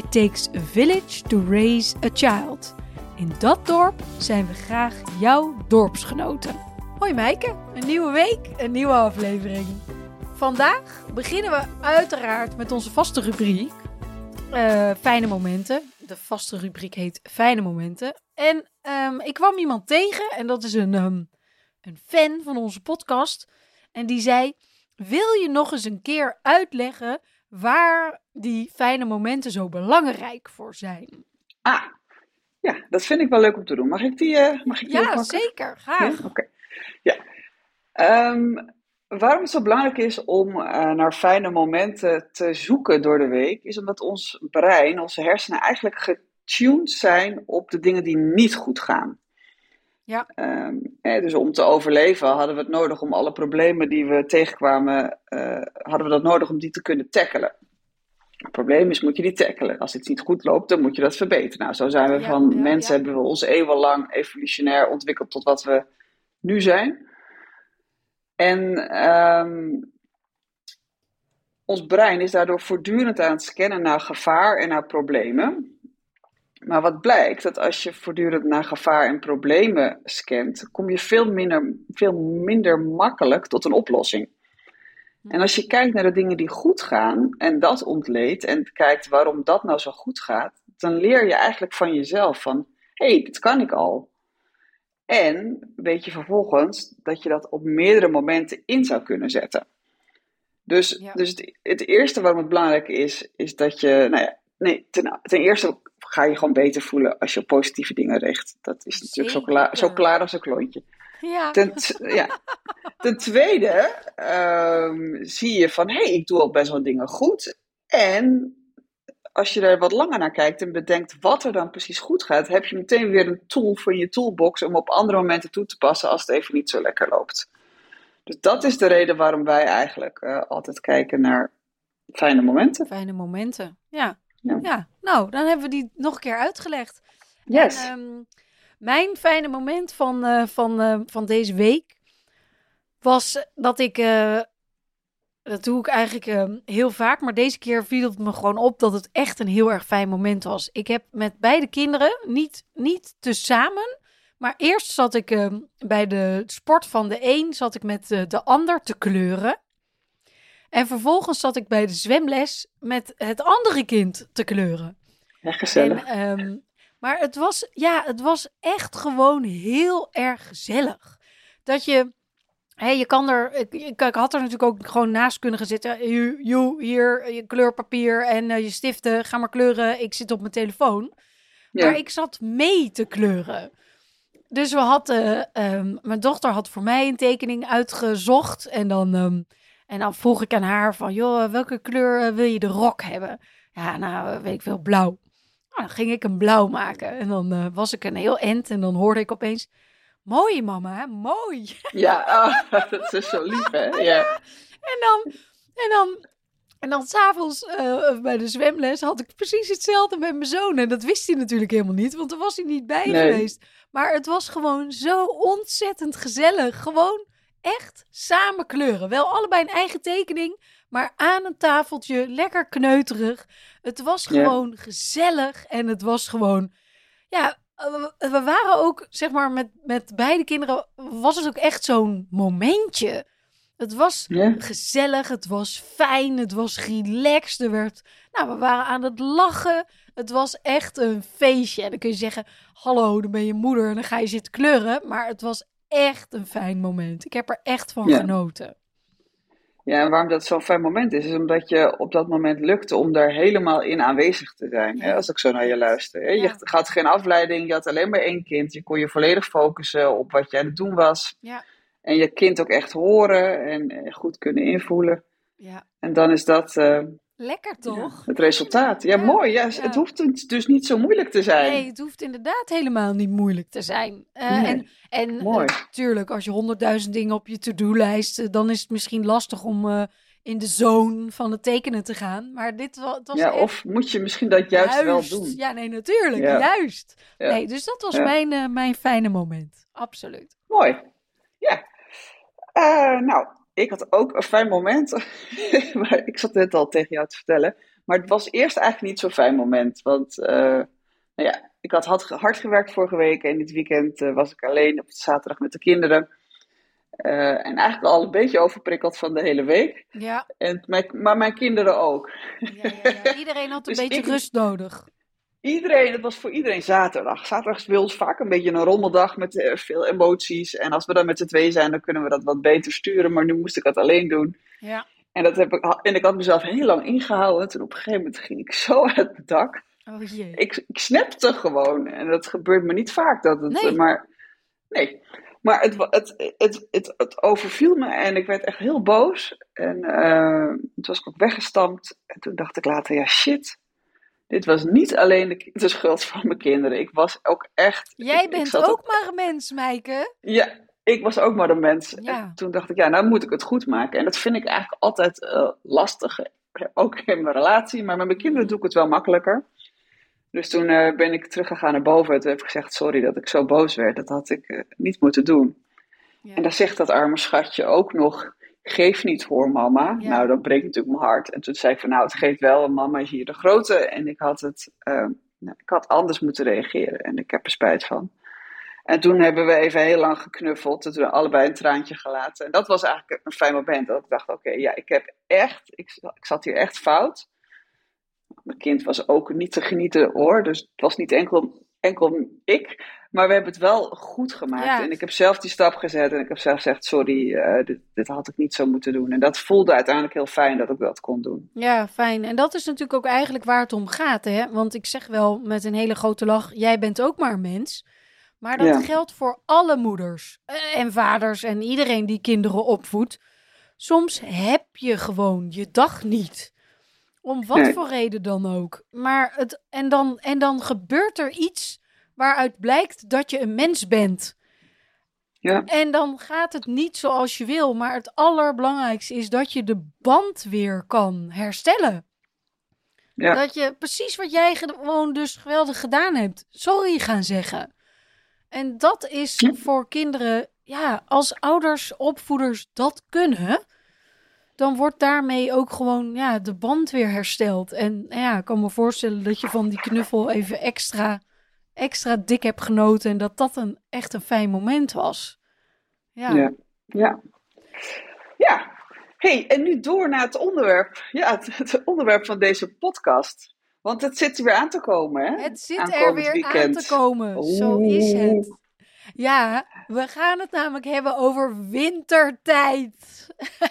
It takes a village to raise a child. In dat dorp zijn we graag jouw dorpsgenoten. Hoi Meike, een nieuwe week, een nieuwe aflevering. Vandaag beginnen we uiteraard met onze vaste rubriek. eh, fijne momenten. De vaste rubriek heet Fijne momenten. En ehm, ik kwam iemand tegen en dat is een, ehm, een fan van onze podcast. En die zei: Wil je nog eens een keer uitleggen waar die fijne momenten zo belangrijk voor zijn? Ah, ja, dat vind ik wel leuk om te doen. Mag ik die, eh, mag ik die Ja, zeker, graag. Ja, Oké. Ja. Ehm, waarom het zo belangrijk is om eh, naar fijne momenten te zoeken door de week, is omdat ons brein, onze hersenen eigenlijk getuned zijn op de dingen die niet goed gaan. Ja. Ehm, eh, dus om te overleven hadden we het nodig om alle problemen die we tegenkwamen, eh, hadden we dat nodig om die te kunnen tackelen. Het probleem is, moet je die tackelen. Als iets niet goed loopt, dan moet je dat verbeteren. Nou, zo zijn we Ja, van ja, mensen, hebben we ons eeuwenlang evolutionair ontwikkeld tot wat we nu zijn. En ehm, ons brein is daardoor voortdurend aan het scannen naar gevaar en naar problemen. Maar wat blijkt, dat als je voortdurend naar gevaar en problemen scant, kom je veel minder, veel minder makkelijk tot een oplossing. En als je kijkt naar de dingen die goed gaan en dat ontleedt en kijkt waarom dat nou zo goed gaat, dan leer je eigenlijk van jezelf van, hé, hey, dit kan ik al. En weet je vervolgens dat je dat op meerdere momenten in zou kunnen zetten. Dus, Ja. dus het, het eerste waarom het belangrijk is, is dat je, nou ja, nee, ten, ten eerste ga je gewoon beter voelen als je op positieve dingen richt. Dat is natuurlijk zo klaar, zo klaar als een klontje. Ja, Ten, ja. Ten tweede ehm, zie je van, hé, hey, ik doe al best wel dingen goed. En als je er wat langer naar kijkt en bedenkt wat er dan precies goed gaat, heb je meteen weer een tool voor in je toolbox om op andere momenten toe te passen als het even niet zo lekker loopt. Dus dat is de reden waarom wij eigenlijk eh, altijd kijken naar fijne momenten. fijne momenten. Ja. Ja. ja, nou, dan hebben we die nog een keer uitgelegd. Yes. En, ehm, mijn fijne moment van, eh, van, eh, van deze week was dat ik. eh, dat doe ik eigenlijk eh, heel vaak, maar deze keer viel het me gewoon op dat het echt een heel erg fijn moment was. Ik heb met beide kinderen, niet, niet tezamen, maar eerst zat ik eh, bij de sport van de een, zat ik met eh, de ander te kleuren. En vervolgens zat ik bij de zwemles met het andere kind te kleuren. Ja, gezellig. En, ehm, maar het was, ja, het was echt gewoon heel erg gezellig. Dat je, hè, je kan er, ik, ik, ik had er natuurlijk ook gewoon naast kunnen gaan zitten. Joe, hier je kleurpapier en eh, je stiften, ga maar kleuren. Ik zit op mijn telefoon. ja. Maar ik zat mee te kleuren. Dus we hadden, ehm, mijn dochter had voor mij een tekening uitgezocht. En dan, ehm, en dan vroeg ik aan haar van, joh, welke kleur eh, wil je de rok hebben? Ja, nou, eh, weet ik veel, blauw. Nou, dan ging ik een blauw maken. En dan eh, was ik een heel end. En dan hoorde ik opeens, mooi mama, mooi. Ja, ah, dat is zo lief, hè? Ja. En dan, en dan, en dan s'avonds eh bij de zwemles had ik precies hetzelfde met mijn zoon. En dat wist hij natuurlijk helemaal niet, want daar was hij niet bij Nee. geweest. Maar het was gewoon zo ontzettend gezellig. Gewoon echt samen kleuren. Wel allebei een eigen tekening, maar aan een tafeltje, lekker kneuterig. Het was gewoon gezellig en het was gewoon, ja, we, waren ook, zeg maar, met, met beide kinderen, was het ook echt zo'n momentje. Het was gezellig, het was fijn, het was relaxed. Er werd, nou, we waren aan het lachen. Het was echt een feestje. En dan kun je zeggen, hallo, dan ben je moeder en dan ga je zitten kleuren. Maar het was echt een fijn moment. Ik heb er echt van Ja. genoten. Ja, en waarom dat zo'n fijn moment is, is omdat je op dat moment lukte om daar helemaal in aanwezig te zijn. Hè, als ik zo naar je luister. Hè. Je had geen afleiding, je had alleen maar één kind. Je kon je volledig focussen op wat je aan het doen was. Ja. En je kind ook echt horen en eh, goed kunnen invoelen. Ja, En dan is dat, eh, Lekker toch? het resultaat. Ja, Ja, mooi. Ja, ja. Het hoeft dus niet zo moeilijk te zijn. Nee, het hoeft inderdaad helemaal niet moeilijk te zijn. Eh, Nee. En, en Mooi. natuurlijk, als je honderdduizend dingen op je to-do-lijst, eh, dan is het misschien lastig om eh, in de zone van het tekenen te gaan. Maar dit wa- het was ja, echt of moet je misschien dat juist, wel doen? Ja, nee, natuurlijk, juist. Nee, dus dat was mijn, eh, mijn fijne moment. Absoluut. Mooi. Ja. Eh, nou, ik had ook een fijn moment. maar ik zat net al tegen jou te vertellen. Maar het was eerst eigenlijk niet zo'n fijn moment. Want eh, nou ja, ik had hard, gewerkt vorige week. En dit weekend eh, was ik alleen op zaterdag met de kinderen. Eh, en eigenlijk al een beetje overprikkeld van de hele week. Ja, En mijn, maar mijn kinderen ook. ja, ja, ja. iedereen had een Dus beetje ik- rust nodig. Iedereen, het was voor iedereen zaterdag. Zaterdag is bij ons vaak een beetje een rommeldag met eh, veel emoties. En als we dan met z'n twee zijn, dan kunnen we dat wat beter sturen. Maar nu moest ik het alleen doen. Ja. En, dat heb ik, en ik had mezelf heel lang ingehouden. Toen op een gegeven moment ging ik zo uit het dak. Oh jee. Ik, ik snapte gewoon. En dat gebeurt me niet vaak. Dat het, Nee. Maar, nee. maar het, het, het, het, het overviel me en ik werd echt heel boos. En eh, toen was ik ook weggestampt. En toen dacht ik later, ja shit. Dit was niet alleen de, de schuld van mijn kinderen. Ik was ook echt... Jij ik- bent ook maar een mens, Meike. ja, ik was ook maar een mens. Ja. En toen dacht ik, ja, nou moet ik het goed maken. En dat vind ik eigenlijk altijd eh, lastig. eh, Ook in mijn relatie. Maar met mijn kinderen doe ik het wel makkelijker. Dus toen eh, ben ik teruggegaan naar boven. En toen heb ik gezegd, sorry dat ik zo boos werd. Dat had ik niet moeten doen. Ja. En dan zegt dat arme schatje ook nog, geef niet hoor mama. Ja. Nou, dat breekt natuurlijk mijn hart. En toen zei ik van, nou, het geeft wel, mama is hier de grote. En ik had het, eh, nou, ik had anders moeten reageren. En ik heb er spijt van. En toen hebben we even heel lang geknuffeld. En toen hebben we allebei een traantje gelaten. En dat was eigenlijk een fijn moment. Dat ik dacht, oké, ja, ik heb echt, ik, ik zat hier echt fout. Mijn kind was ook niet te genieten hoor. Dus het was niet enkel, enkel ik. Maar we hebben het wel goed gemaakt. Ja. En ik heb zelf die stap gezet. En ik heb zelf gezegd, sorry, eh, dit, dit had ik niet zo moeten doen. En dat voelde uiteindelijk heel fijn dat ik dat kon doen. Ja, fijn. En dat is natuurlijk ook eigenlijk waar het om gaat, hè? Want ik zeg wel met een hele grote lach: jij bent ook maar een mens. Maar dat Ja. geldt voor alle moeders eh, en vaders en iedereen die kinderen opvoedt. Soms heb je gewoon je dag niet. Om wat Nee. voor reden dan ook. Maar het, en, dan, en dan gebeurt er iets waaruit blijkt dat je een mens bent. Ja, En dan gaat het niet zoals je wil. Maar het allerbelangrijkste is dat je de band weer kan herstellen. ja, Dat je precies wat jij gewoon dus geweldig gedaan hebt, sorry gaan zeggen. En dat is Ja. voor kinderen, ja, als ouders, opvoeders dat kunnen, dan wordt daarmee ook gewoon ja, de band weer hersteld. En ja, ik kan me voorstellen dat je van die knuffel even extra, extra dik hebt genoten en dat dat een echt een fijn moment was. Ja, ja, ja. Ja, hey, en nu door naar het onderwerp. Ja, het, het onderwerp van deze podcast. Want het zit er weer aan te komen, hè? het zit er weer aan weekend. te komen. Zo is het. Ja, we gaan het namelijk hebben over wintertijd.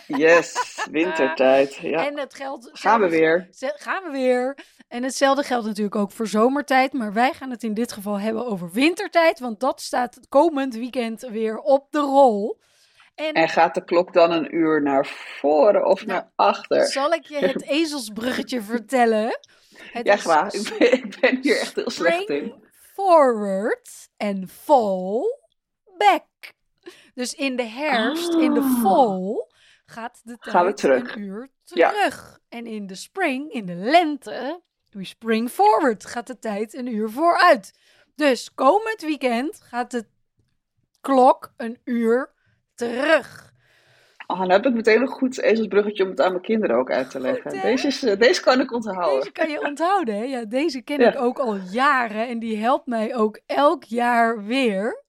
Yes, wintertijd. Ja, En het geldt. gaan we weer. Gaan we weer. En hetzelfde geldt natuurlijk ook voor zomertijd. Maar wij gaan het in dit geval hebben over wintertijd. Want dat staat komend weekend weer op de rol. En, En gaat de klok dan een uur naar voren of Nou, naar achter? zal ik je het ezelsbruggetje vertellen? Het Ja, graag. Ik ben, ik ben hier echt heel slecht in. Forward en fall back. Dus in de herfst, in de Ah. fall, gaat de tijd Gaan we terug. een uur Ja. terug. En in de spring, in de lente, doe je spring forward, gaat de tijd een uur vooruit. Dus komend weekend gaat de klok een uur terug. Oh, dan heb ik meteen een goed ezelsbruggetje om het aan mijn kinderen ook uit te leggen. deze, is, eh, deze kan ik onthouden. Deze kan je onthouden, hè? Ja, deze ken Ja. ik ook al jaren en die helpt mij ook elk jaar weer.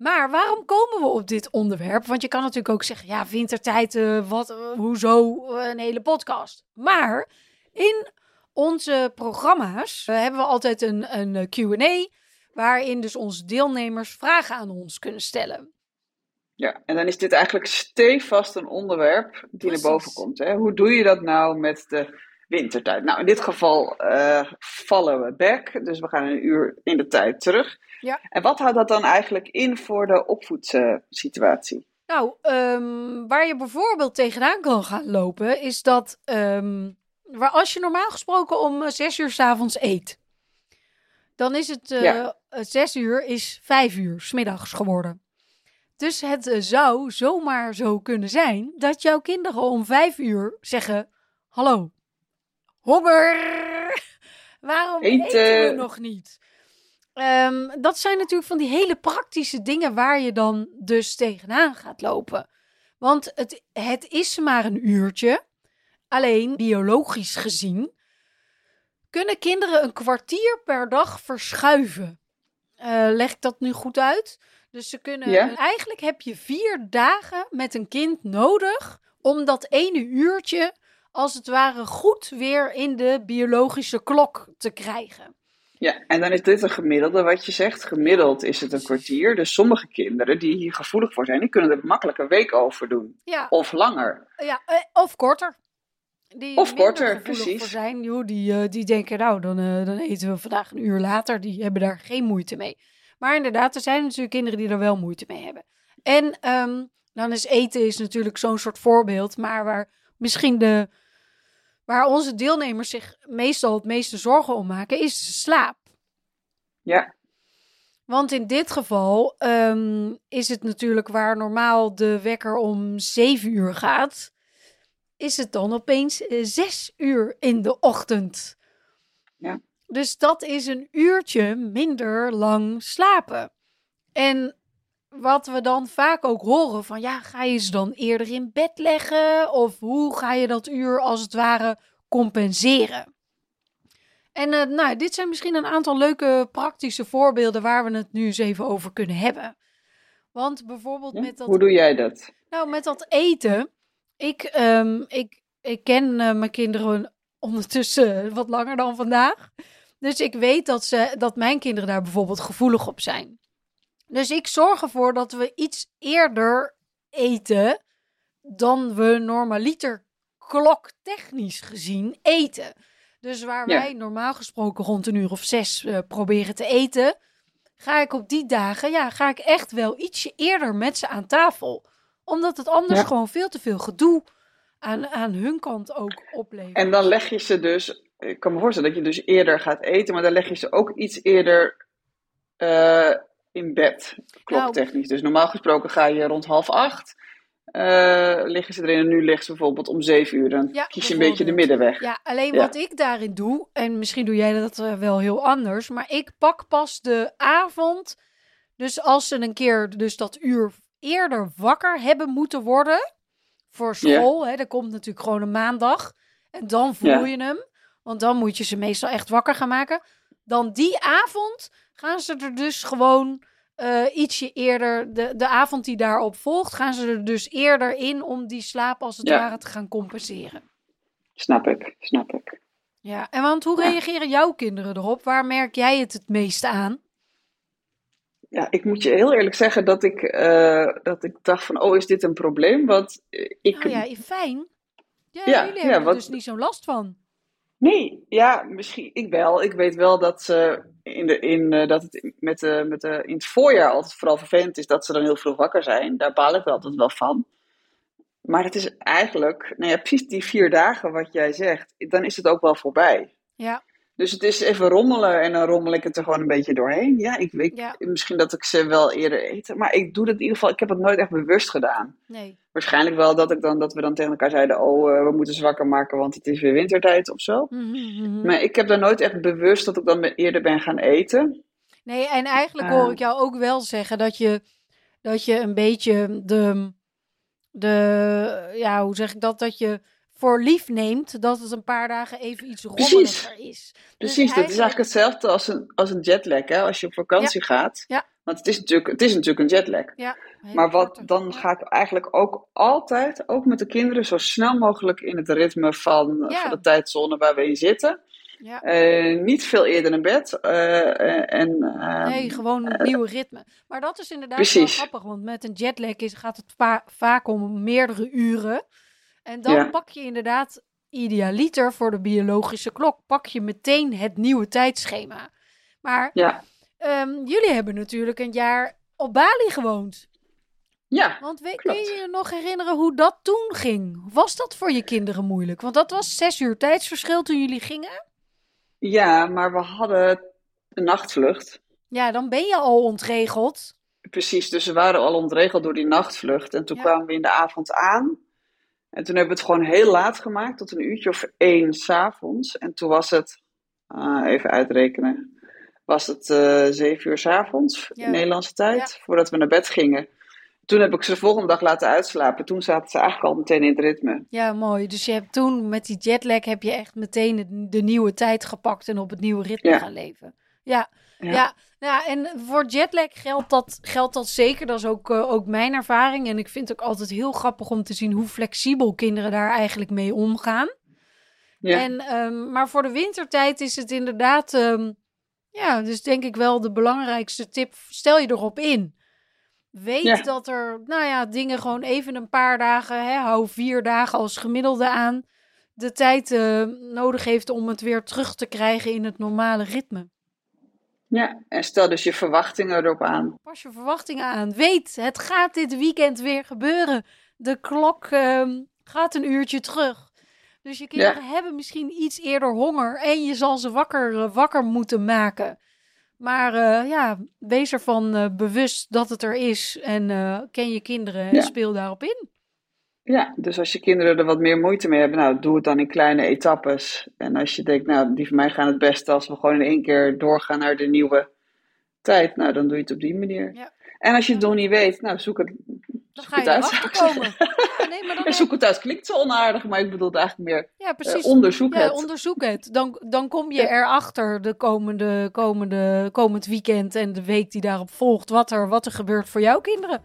Maar waarom komen we op dit onderwerp? Want je kan natuurlijk ook zeggen, ja, wintertijd, eh, wat, eh, hoezo, eh, een hele podcast. Maar in onze programma's hebben we altijd een, een Q&A, waarin dus onze deelnemers vragen aan ons kunnen stellen. Ja, en dan is dit eigenlijk stevast een onderwerp die Precies. naar boven komt. Hè? Hoe doe je dat nou met de wintertijd? Nou, in dit geval eh, vallen we back, dus we gaan een uur in de tijd terug. Ja. En wat houdt dat dan eigenlijk in voor de opvoedsituatie? Nou, ehm, waar je bijvoorbeeld tegenaan kan gaan lopen, is dat, ehm, waar als je normaal gesproken om eh, zes uur s'avonds eet, dan is het eh, Ja. zes uur is vijf uur smiddags geworden. Dus het zou zomaar zo kunnen zijn dat jouw kinderen om vijf uur zeggen: Hallo, honger! Waarom eten, Eten. we nog niet? Ehm, dat zijn natuurlijk van die hele praktische dingen waar je dan dus tegenaan gaat lopen. Want het, het is maar een uurtje. Alleen biologisch gezien kunnen kinderen een kwartier per dag verschuiven. Eh, leg ik dat nu goed uit? Dus ze kunnen. Ja. Eigenlijk heb je vier dagen met een kind nodig om dat ene uurtje, als het ware, goed weer in de biologische klok te krijgen. Ja, en dan is dit een gemiddelde wat je zegt. Gemiddeld is het een kwartier. Dus sommige kinderen die hier gevoelig voor zijn, die kunnen er makkelijk een week over doen. Ja, Of langer. ja eh, of korter. Die Of korter, gevoelig precies. Voor zijn, joh, die, eh, die denken, nou, dan, eh, dan eten we vandaag een uur later. Die hebben daar geen moeite mee. Maar inderdaad, er zijn natuurlijk kinderen die er wel moeite mee hebben. En ehm, dan is eten is natuurlijk zo'n soort voorbeeld, maar waar misschien de, waar onze deelnemers zich meestal het meeste zorgen om maken, is de slaap. Ja, Want in dit geval ehm, is het natuurlijk waar normaal de wekker om 7 uur gaat, is het dan opeens eh, 6 uur in de ochtend. Ja. Dus dat is een uurtje minder lang slapen. En wat we dan vaak ook horen van ja, ga je ze dan eerder in bed leggen? Of hoe ga je dat uur als het ware compenseren? En eh, nou, dit zijn misschien een aantal leuke praktische voorbeelden waar we het nu eens even over kunnen hebben. Want bijvoorbeeld met dat Hoe doe jij dat? nou, met dat eten. Ik, ehm, ik, ik ken eh, mijn kinderen ondertussen wat langer dan vandaag. Dus ik weet dat, ze, dat mijn kinderen daar bijvoorbeeld gevoelig op zijn. Dus ik zorg ervoor dat we iets eerder eten dan we normaliter kloktechnisch gezien eten. Dus waar Ja. wij normaal gesproken rond een uur of zes eh, proberen te eten, ga ik op die dagen, ja, ga ik echt wel ietsje eerder met ze aan tafel. Omdat het anders Ja. gewoon veel te veel gedoe aan, aan hun kant ook oplevert. En dan leg je ze dus, ik kan me voorstellen dat je dus eerder gaat eten, maar dan leg je ze ook iets eerder eh, in bed, kloktechnisch. Dus normaal gesproken ga je rond half acht, eh, liggen ze erin en nu liggen ze bijvoorbeeld om zeven uur. Dan Ja, kies je een beetje de middenweg. Ja, alleen Ja. wat ik daarin doe, en misschien doe jij dat eh, wel heel anders, maar ik pak pas de avond. Dus als ze een keer dus dat uur eerder wakker hebben moeten worden voor school, hè, dat komt natuurlijk gewoon een maandag. En dan voel je hem, want dan moet je ze meestal echt wakker gaan maken. Dan die avond gaan ze er dus gewoon eh, ietsje eerder, de, de avond die daarop volgt, gaan ze er dus eerder in om die slaap als het Ja. ware te gaan compenseren. Snap ik, snap ik. Ja, en want hoe Ja. reageren jouw kinderen erop? Waar merk jij het het meest aan? Ja, ik moet je heel eerlijk zeggen dat ik, eh, dat ik dacht van, oh, is dit een probleem? Want eh, ik, Oh ja, fijn. Ja, Ja, jullie hebben er wat- dus niet zo'n last van. Nee, ja, misschien ik wel. Ik weet wel dat ze in, de, in, eh, dat het met de, met de, in het voorjaar altijd vooral vervelend is dat ze dan heel vroeg wakker zijn. Daar baal ik altijd wel van. Maar het is eigenlijk, nou ja, precies die vier dagen wat jij zegt, dan is het ook wel voorbij. Ja, Dus het is even rommelen en dan rommel ik het er gewoon een beetje doorheen. Ja, ik weet Ja. misschien dat ik ze wel eerder eten, maar ik doe dat in ieder geval, ik heb het nooit echt bewust gedaan. nee. Waarschijnlijk wel dat, ik dan, dat we dan tegen elkaar zeiden, oh, eh, we moeten ze wakker maken, want het is weer wintertijd of zo. Mhm, mhm. Maar ik heb daar nooit echt bewust dat ik dan eerder ben gaan eten. Nee, en eigenlijk hoor ik jou ook wel zeggen dat je, dat je een beetje de, de, ja, hoe zeg ik dat, dat je voor lief neemt dat het een paar dagen even iets rommeliger is. Dus Precies, dat is eigenlijk hetzelfde als een, als een jetlag, hè, als je op vakantie gaat. Ja. Want het is, natuurlijk, het is natuurlijk een jetlag. Ja, Maar wat, korte. dan ga ik eigenlijk ook altijd, ook met de kinderen, zo snel mogelijk in het ritme van, Ja. van de tijdzone waar we in zitten. Ja. Eh, niet veel eerder naar bed. eh, en, eh, Nee, gewoon een nieuwe ritme. Maar dat is inderdaad precies. wel grappig, want met een jetlag is, gaat het va- vaak om meerdere uren. En dan Ja. pak je inderdaad idealiter voor de biologische klok, pak je meteen het nieuwe tijdschema. Maar ja, ehm, jullie hebben natuurlijk een jaar op Bali gewoond. Ja, Want we, kun je je nog herinneren hoe dat toen ging? Was dat voor je kinderen moeilijk? Want dat was zes uur tijdsverschil toen jullie gingen. ja, maar we hadden een nachtvlucht. Ja, dan ben je al ontregeld. Precies, dus we waren al ontregeld door die nachtvlucht. En toen Ja. kwamen we in de avond aan. En toen hebben we het gewoon heel laat gemaakt, tot een uurtje of één s'avonds. En toen was het, ah, even uitrekenen, was het eh zeven uur s'avonds, Ja. in Nederlandse tijd, voordat we naar bed gingen. Toen heb ik ze de volgende dag laten uitslapen. Toen zaten ze eigenlijk al meteen in het ritme. Ja, mooi. Dus je hebt toen met die jetlag heb je echt meteen de, de nieuwe tijd gepakt en op het nieuwe ritme Ja. gaan leven. Ja, ja. Ja. en voor jetlag geldt dat, geldt dat zeker. Dat is ook, eh, ook mijn ervaring. En ik vind het ook altijd heel grappig om te zien hoe flexibel kinderen daar eigenlijk mee omgaan. Ja, En, ehm, maar voor de wintertijd is het inderdaad, ehm, ja, dus denk ik wel de belangrijkste tip. Stel je erop in. Weet Ja. dat er, nou ja, dingen gewoon even een paar dagen, hè, hou vier dagen als gemiddelde aan, de tijd eh, nodig heeft om het weer terug te krijgen in het normale ritme. Ja. En stel dus je verwachtingen erop aan. Pas je verwachtingen aan. Weet, het gaat dit weekend weer gebeuren. De klok ehm, gaat een uurtje terug. Dus je kinderen hebben misschien iets eerder honger en je zal ze wakker, eh, wakker moeten maken. Maar eh, ja, wees ervan eh, bewust dat het er is en ken je kinderen en Ja. speel daarop in. Ja, dus als je kinderen er wat meer moeite mee hebben, nou, doe het dan in kleine etappes. En als je denkt, nou, die van mij gaan het beste als we gewoon in één keer doorgaan naar de nieuwe tijd, nou, dan doe je het op die manier. Ja. En als je het nog niet weet, nou, zoek het, Dan ga je erachter komen. Ja, nee, maar dan zoek het uit klinkt zo onaardig, maar ik bedoel het eigenlijk meer, ja, eh, precies. onderzoek Ja, het. onderzoek het. Dan, dan kom je erachter de komende, komende, komend weekend en de week die daarop volgt, wat er, wat er gebeurt voor jouw kinderen.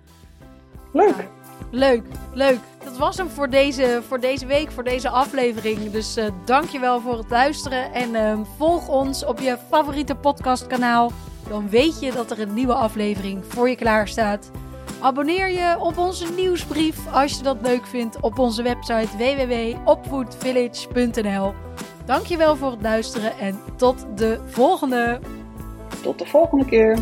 Leuk. Leuk, leuk. Dat was hem voor deze, voor deze week, voor deze aflevering. Dus eh dankjewel voor het luisteren. En ehm, volg ons op je favoriete podcastkanaal. Dan weet je dat er een nieuwe aflevering voor je klaar staat. Abonneer je op onze nieuwsbrief als je dat leuk vindt op onze website www.opvoedvillage.nl. Dankjewel voor het luisteren en tot de volgende. Tot de volgende keer.